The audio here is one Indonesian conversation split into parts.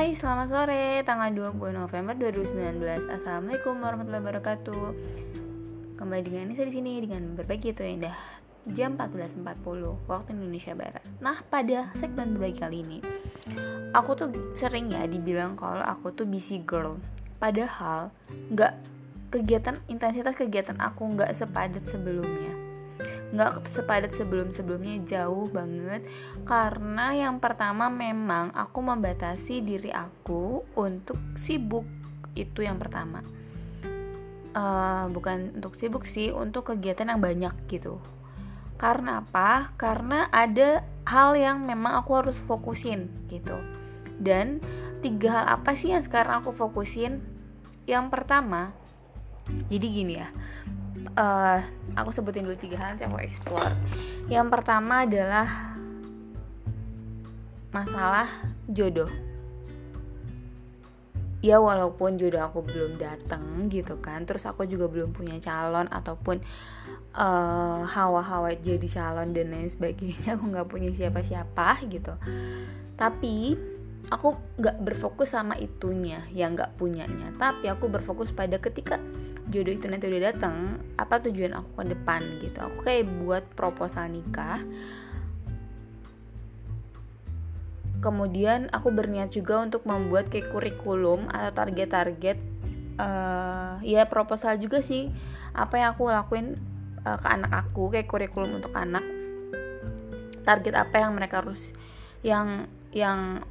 Hai, selamat sore, tanggal 20 November 2019 Assalamualaikum warahmatullahi wabarakatuh. Kembali dengan Nisa di sini dengan berbagi itu indah Jam 14.40 waktu Indonesia Barat. Nah, pada segmen berbagi kali ini Aku tuh sering ya dibilang kalau aku tuh busy girl. Padahal nggak kegiatan intensitas kegiatan aku nggak sepadat sebelumnya nggak sepadat sebelum-sebelumnya jauh banget. Karena yang pertama memang aku membatasi diri aku untuk sibuk. Itu yang pertama. Uh, bukan untuk sibuk sih untuk kegiatan yang banyak gitu. Karena apa? Karena ada hal yang memang aku harus fokusin gitu. Dan tiga hal apa sih yang sekarang aku fokusin? Yang pertama jadi gini ya uh, aku sebutin dulu tiga hal yang aku explore. Yang pertama adalah masalah jodoh. Ya walaupun jodoh aku belum datang gitu kan terus aku juga belum punya calon ataupun uh, hawa-hawa jadi calon dan lain sebagainya aku nggak punya siapa-siapa gitu. Tapi aku nggak berfokus sama itunya yang nggak punyanya. Tapi aku berfokus pada ketika jodoh itu nanti udah datang apa tujuan aku ke depan gitu? Aku kayak buat proposal nikah. Kemudian aku berniat juga untuk membuat kayak kurikulum atau target-target uh, ya proposal juga sih. Apa yang aku lakuin uh, ke anak aku kayak kurikulum untuk anak. Target apa yang mereka harus yang yang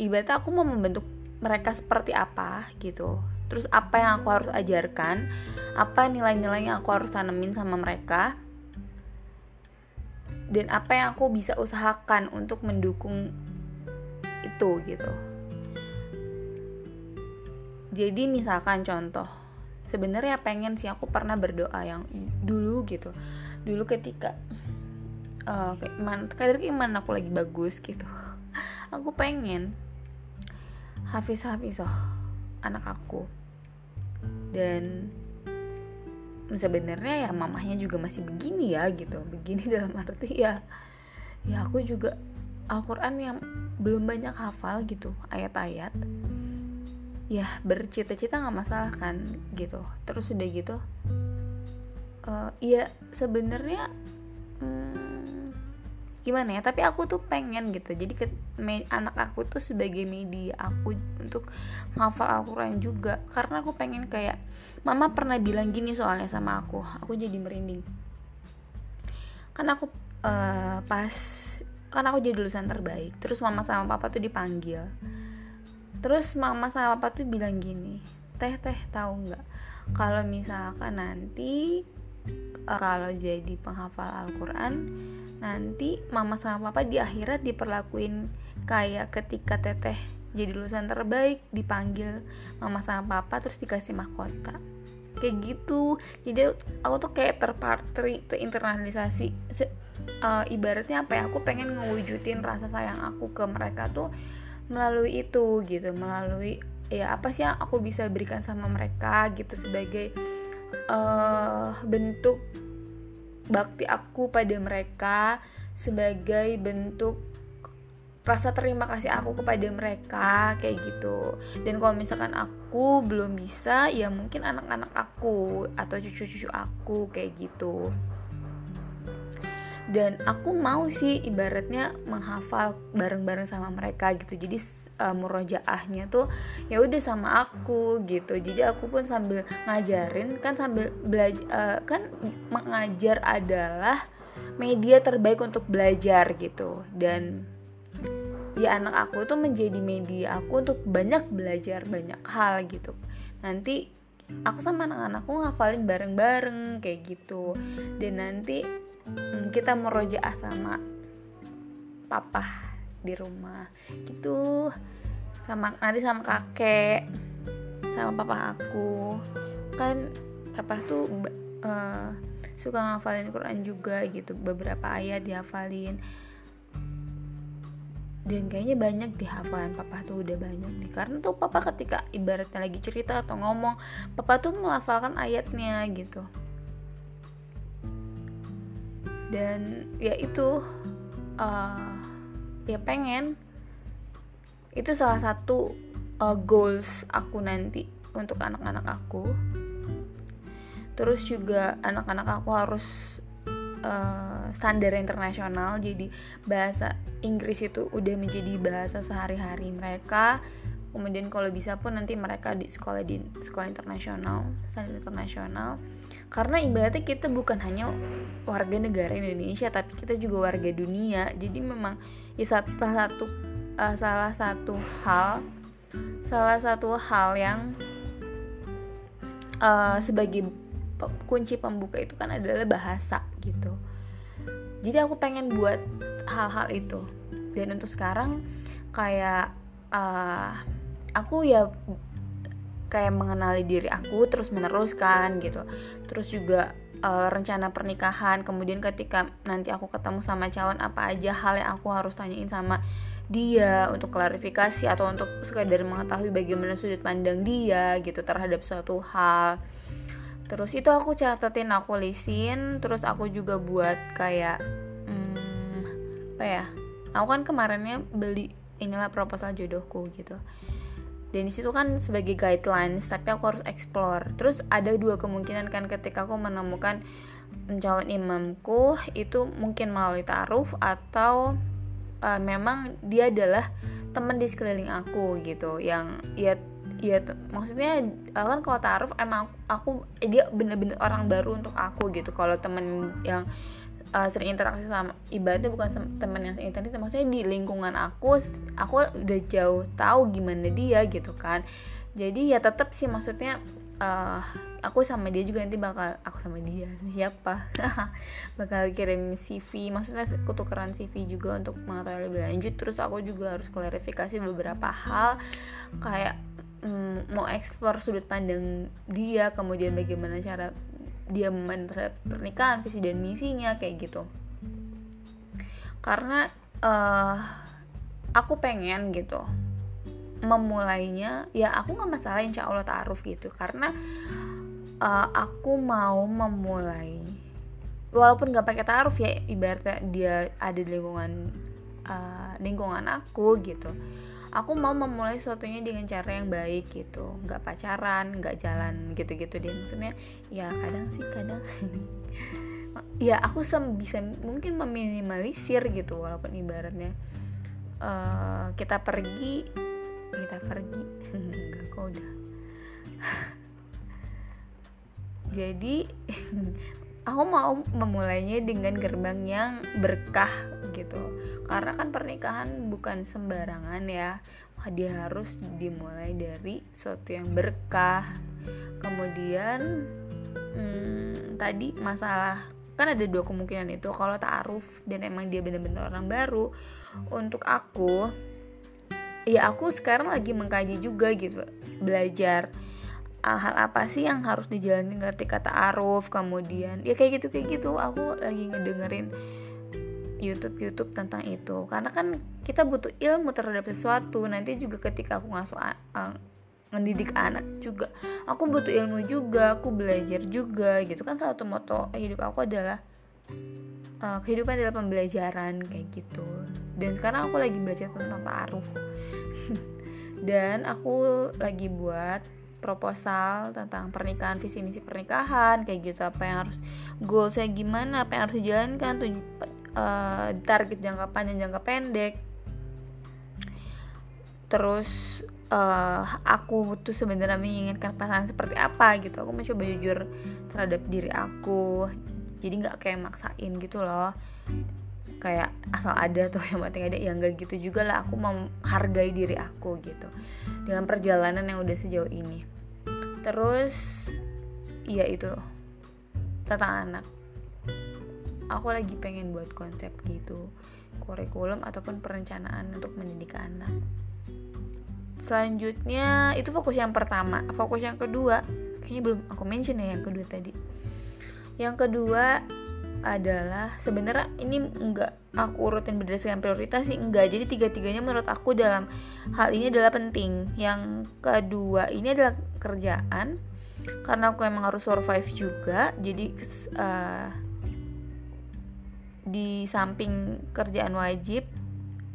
ibaratnya aku mau membentuk mereka seperti apa gitu terus apa yang aku harus ajarkan? Apa nilai-nilai yang aku harus tanemin sama mereka? Dan apa yang aku bisa usahakan untuk mendukung itu gitu. Jadi misalkan contoh sebenarnya pengen sih aku pernah berdoa yang dulu gitu. Dulu ketika uh, kayak man, kayak gimana aku lagi bagus gitu. Aku pengen Hafiz Hafizoh anak aku dan sebenarnya ya mamahnya juga masih begini ya gitu. Begini dalam arti ya ya aku juga Al-Quran yang belum banyak hafal gitu ayat-ayat ya bercita-cita nggak masalah kan gitu. Terus udah gitu uh, ya sebenarnya hmm, gimana ya tapi aku tuh pengen gitu. Jadi ke, me, anak aku tuh sebagai media aku untuk ngafal Al-Quran juga. Karena aku pengen kayak mama pernah bilang gini soalnya sama aku. Aku jadi merinding. Kan aku uh, pas kan aku jadi lulusan terbaik. Terus mama sama papa tuh dipanggil. Terus mama sama papa tuh bilang gini teh teh tahu nggak? Kalau misalkan nanti kalau jadi penghafal Al-Quran nanti mama sama papa di akhirat diperlakuin kayak ketika teteh jadi lulusan terbaik dipanggil mama sama papa terus dikasih mahkota. Kayak gitu. Jadi aku tuh kayak terpatri terinternalisasi. Uh, ibaratnya apa ya aku pengen ngewujudin rasa sayang aku ke mereka tuh melalui itu gitu melalui ya apa sih yang aku bisa berikan sama mereka gitu sebagai uh, bentuk bakti aku pada mereka sebagai bentuk rasa terima kasih aku kepada mereka kayak gitu. Dan kalau misalkan aku belum bisa ya mungkin anak-anak aku atau cucu-cucu aku kayak gitu dan aku mau sih ibaratnya menghafal bareng-bareng sama mereka gitu. Jadi uh, murojaahnya tuh ya udah sama aku gitu. Jadi aku pun sambil ngajarin kan sambil belajar uh, kan mengajar adalah media terbaik untuk belajar gitu. Dan ya anak aku tuh menjadi media aku untuk banyak belajar banyak hal gitu. Nanti aku sama anak-anakku ngafalin bareng-bareng kayak gitu. Dan nanti hmm, kita merojaah sama papa di rumah. Gitu. Sama nanti sama kakek sama papa aku. Kan papa tuh uh, suka ngafalin Quran juga gitu. Beberapa ayat dihafalin. Dan kayaknya banyak di hafalan papa tuh udah banyak nih. Karena tuh papa ketika ibaratnya lagi cerita atau ngomong papa tuh melafalkan ayatnya gitu dan ya itu uh, ya pengen. Itu salah satu uh, goals aku nanti untuk anak-anak aku. Terus juga anak-anak aku harus uh, standar internasional. Jadi bahasa Inggris itu udah menjadi bahasa sehari-hari mereka. Kemudian kalau bisa pun nanti mereka di sekolah di sekolah internasional standar internasional karena ibaratnya kita bukan hanya warga negara Indonesia tapi kita juga warga dunia. Jadi memang ya salah satu uh, salah satu hal salah satu hal yang uh, sebagai kunci pembuka itu kan adalah bahasa gitu. Jadi aku pengen buat hal-hal itu. Dan untuk sekarang kayak uh, aku ya kayak mengenali diri aku terus meneruskan gitu. Terus juga uh, rencana pernikahan kemudian ketika nanti aku ketemu sama calon apa aja hal yang aku harus tanyain sama dia untuk klarifikasi atau untuk sekadar mengetahui bagaimana sudut pandang dia gitu terhadap suatu hal. Terus itu aku catetin aku lisin terus aku juga buat kayak hmm, apa ya aku kan kemarinnya beli inilah proposal jodohku gitu dan di situ kan sebagai guidelines tapi aku harus explore. Terus ada dua kemungkinan kan ketika aku menemukan calon imamku itu mungkin melalui taruh atau uh, memang dia adalah teman di sekeliling aku gitu. Yang ya ya maksudnya kan kalau taruh emang aku eh, dia bener-bener orang baru untuk aku gitu. Kalau temen yang uh, sering interaksi sama ibaratnya bukan teman yang sering interaksi maksudnya di lingkungan aku aku udah jauh tahu gimana dia gitu kan. Jadi ya tetap sih maksudnya uh, aku sama dia juga nanti bakal aku sama dia siapa? Bakal kirim CV maksudnya aku tukeran CV juga untuk mengetahui lebih lanjut. Terus aku juga harus klarifikasi beberapa hal kayak mm, mau eksplor sudut pandang dia kemudian bagaimana cara dia terhadap pernikahan visi dan misinya kayak gitu. Karena uh, aku pengen gitu memulainya ya aku nggak masalah insya Allah taaruf gitu. Karena uh, aku mau memulai walaupun nggak pakai taaruf ya ibaratnya dia ada di lingkungan uh, lingkungan aku gitu aku mau memulai sesuatunya dengan cara yang baik gitu. Nggak pacaran nggak jalan gitu-gitu deh. Maksudnya ya kadang sih kadang. Ya aku bisa mungkin meminimalisir gitu walaupun ibaratnya uh, kita pergi kita pergi. Enggak kok udah. Jadi aku mau memulainya dengan gerbang yang berkah gitu. Karena kan pernikahan bukan sembarangan ya. Dia harus dimulai dari sesuatu yang berkah. Kemudian hmm, tadi masalah kan ada dua kemungkinan itu. Kalau taaruf dan emang dia bener-bener orang baru untuk aku ya aku sekarang lagi mengkaji juga gitu belajar hal apa sih yang harus dijalani ketika taaruf kemudian ya kayak gitu kayak gitu. Aku lagi ngedengerin YouTube YouTube tentang itu. Karena kan kita butuh ilmu terhadap sesuatu. Nanti juga ketika aku ngasuh uh, mendidik anak juga aku butuh ilmu juga aku belajar juga gitu. Kan satu moto hidup aku adalah uh, kehidupan adalah pembelajaran kayak gitu. Dan sekarang aku lagi belajar tentang taaruf dan aku lagi buat proposal tentang pernikahan visi misi pernikahan kayak gitu. Apa yang harus goalsnya gimana apa yang harus dijalankan tuh uh, target jangka panjang jangka pendek. Terus uh, aku tuh sebenarnya menginginkan pasangan seperti apa gitu. Aku mencoba jujur terhadap diri aku. Jadi nggak kayak maksain gitu loh kayak asal ada tuh yang penting ada yang enggak gitu juga lah aku menghargai diri aku gitu dengan perjalanan yang udah sejauh ini. Terus ya itu tentang anak. Aku lagi pengen buat konsep gitu kurikulum ataupun perencanaan untuk mendidik anak. Selanjutnya itu fokus yang pertama. Fokus yang kedua kayaknya belum aku mention ya yang kedua tadi. Yang kedua adalah sebenarnya ini enggak aku urutin berdasarkan prioritas sih enggak jadi tiga-tiganya menurut aku dalam hal ini adalah penting. Yang kedua ini adalah kerjaan. Karena aku emang harus survive juga jadi uh, di samping kerjaan wajib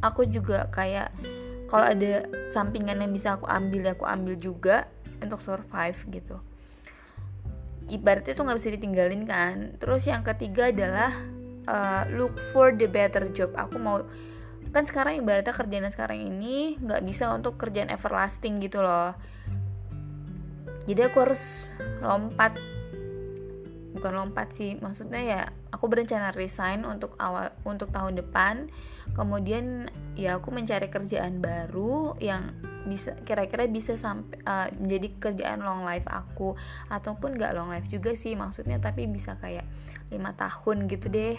aku juga kayak kalau ada sampingan yang bisa aku ambil ya aku ambil juga untuk survive gitu ibaratnya tuh nggak bisa ditinggalin kan. Terus yang ketiga adalah uh, look for the better job. Aku mau kan sekarang ibaratnya kerjaan sekarang ini nggak bisa untuk kerjaan everlasting gitu loh. Jadi aku harus lompat. Bukan lompat sih maksudnya ya aku berencana resign untuk awal untuk tahun depan. Kemudian ya aku mencari kerjaan baru yang bisa kira-kira bisa sampai uh, menjadi kerjaan long life aku. Ataupun nggak long life juga sih maksudnya tapi bisa kayak lima tahun gitu deh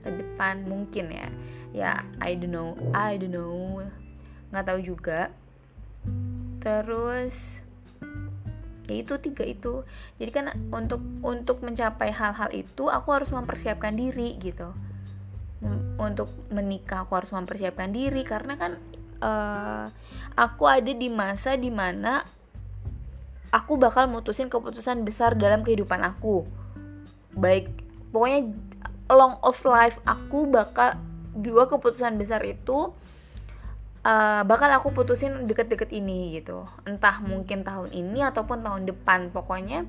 ke depan mungkin ya. Ya I don't know I don't know. Nggak tahu juga. Terus ya itu tiga itu. Jadi kan untuk untuk mencapai hal-hal itu aku harus mempersiapkan diri gitu. Untuk menikah aku harus mempersiapkan diri karena kan uh, aku ada di masa di mana aku bakal mutusin keputusan besar dalam kehidupan aku. Baik pokoknya long of life aku bakal dua keputusan besar itu uh, bakal aku putusin deket-deket ini gitu. Entah mungkin tahun ini ataupun tahun depan pokoknya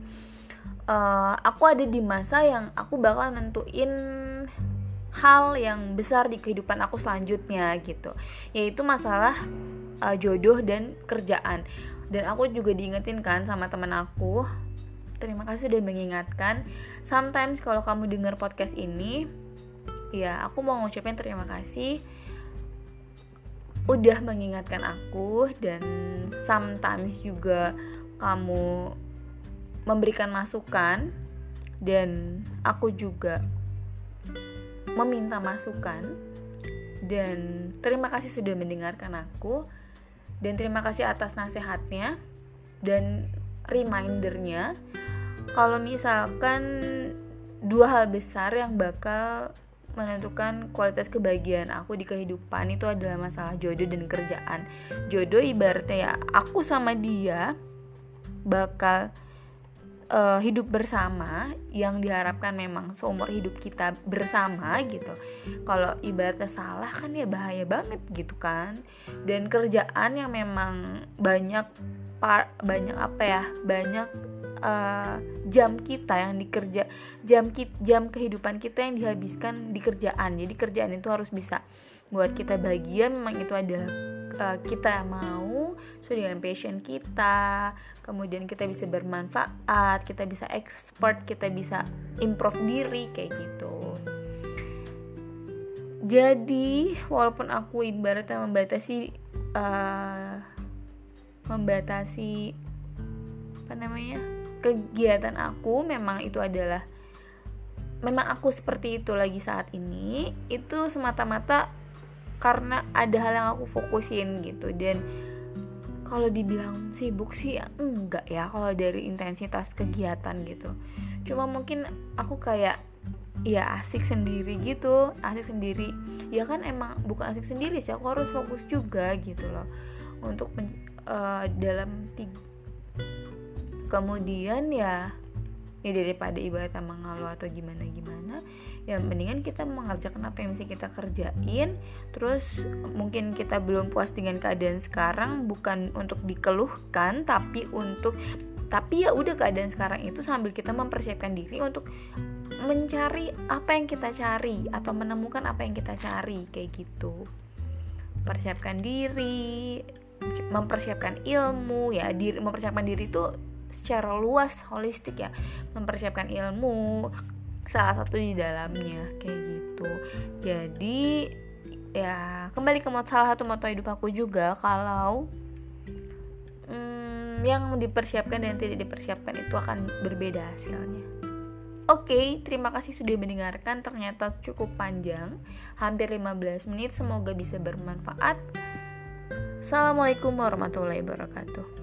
uh, aku ada di masa yang aku bakal nentuin hal yang besar di kehidupan aku selanjutnya gitu. Yaitu masalah uh, jodoh dan kerjaan. Dan aku juga diingetin kan sama temen aku terima kasih udah mengingatkan. Sometimes kalau kamu dengar podcast ini ya aku mau ngucapin terima kasih. Udah mengingatkan aku dan sometimes juga kamu memberikan masukan dan aku juga meminta masukan. Dan terima kasih sudah mendengarkan aku. Dan terima kasih atas nasihatnya dan remindernya. Kalau misalkan dua hal besar yang bakal menentukan kualitas kebahagiaan aku di kehidupan itu adalah masalah jodoh dan kerjaan. Jodoh ibaratnya ya aku sama dia bakal uh, hidup bersama yang diharapkan memang seumur hidup kita bersama gitu. Kalau ibaratnya salah kan ya bahaya banget gitu kan. Dan kerjaan yang memang banyak par banyak apa ya? Banyak uh, jam kita yang dikerja jam jam kehidupan kita yang dihabiskan di kerjaan jadi kerjaan itu harus bisa buat kita bahagia memang itu adalah uh, kita mau sesuai dengan passion kita. Kemudian kita bisa bermanfaat kita bisa expert kita bisa improve diri kayak gitu. Jadi walaupun aku ibaratnya membatasi uh, membatasi apa namanya kegiatan aku memang itu adalah memang aku seperti itu lagi saat ini itu semata-mata karena ada hal yang aku fokusin gitu. Dan kalau dibilang sibuk sih enggak ya kalau dari intensitas kegiatan gitu. Cuma mungkin aku kayak ya asik sendiri gitu asik sendiri. Ya kan emang bukan asik sendiri sih aku harus fokus juga gitu loh. Untuk uh, dalam tiga kemudian ya ya daripada ibarat mengalu atau gimana gimana ya mendingan kita mengerjakan apa yang bisa kita kerjain. Terus mungkin kita belum puas dengan keadaan sekarang bukan untuk dikeluhkan tapi untuk tapi ya udah keadaan sekarang itu sambil kita mempersiapkan diri untuk mencari apa yang kita cari atau menemukan apa yang kita cari kayak gitu. Persiapkan diri mempersiapkan ilmu ya diri mempersiapkan diri itu secara luas holistik ya. Mempersiapkan ilmu salah satu di dalamnya kayak gitu jadi ya kembali ke salah satu moto hidup aku juga kalau hmm, yang dipersiapkan dan tidak dipersiapkan itu akan berbeda hasilnya Oke, okay, terima kasih sudah mendengarkan. Ternyata cukup panjang, hampir 15 menit. Semoga bisa bermanfaat. Assalamualaikum warahmatullahi wabarakatuh.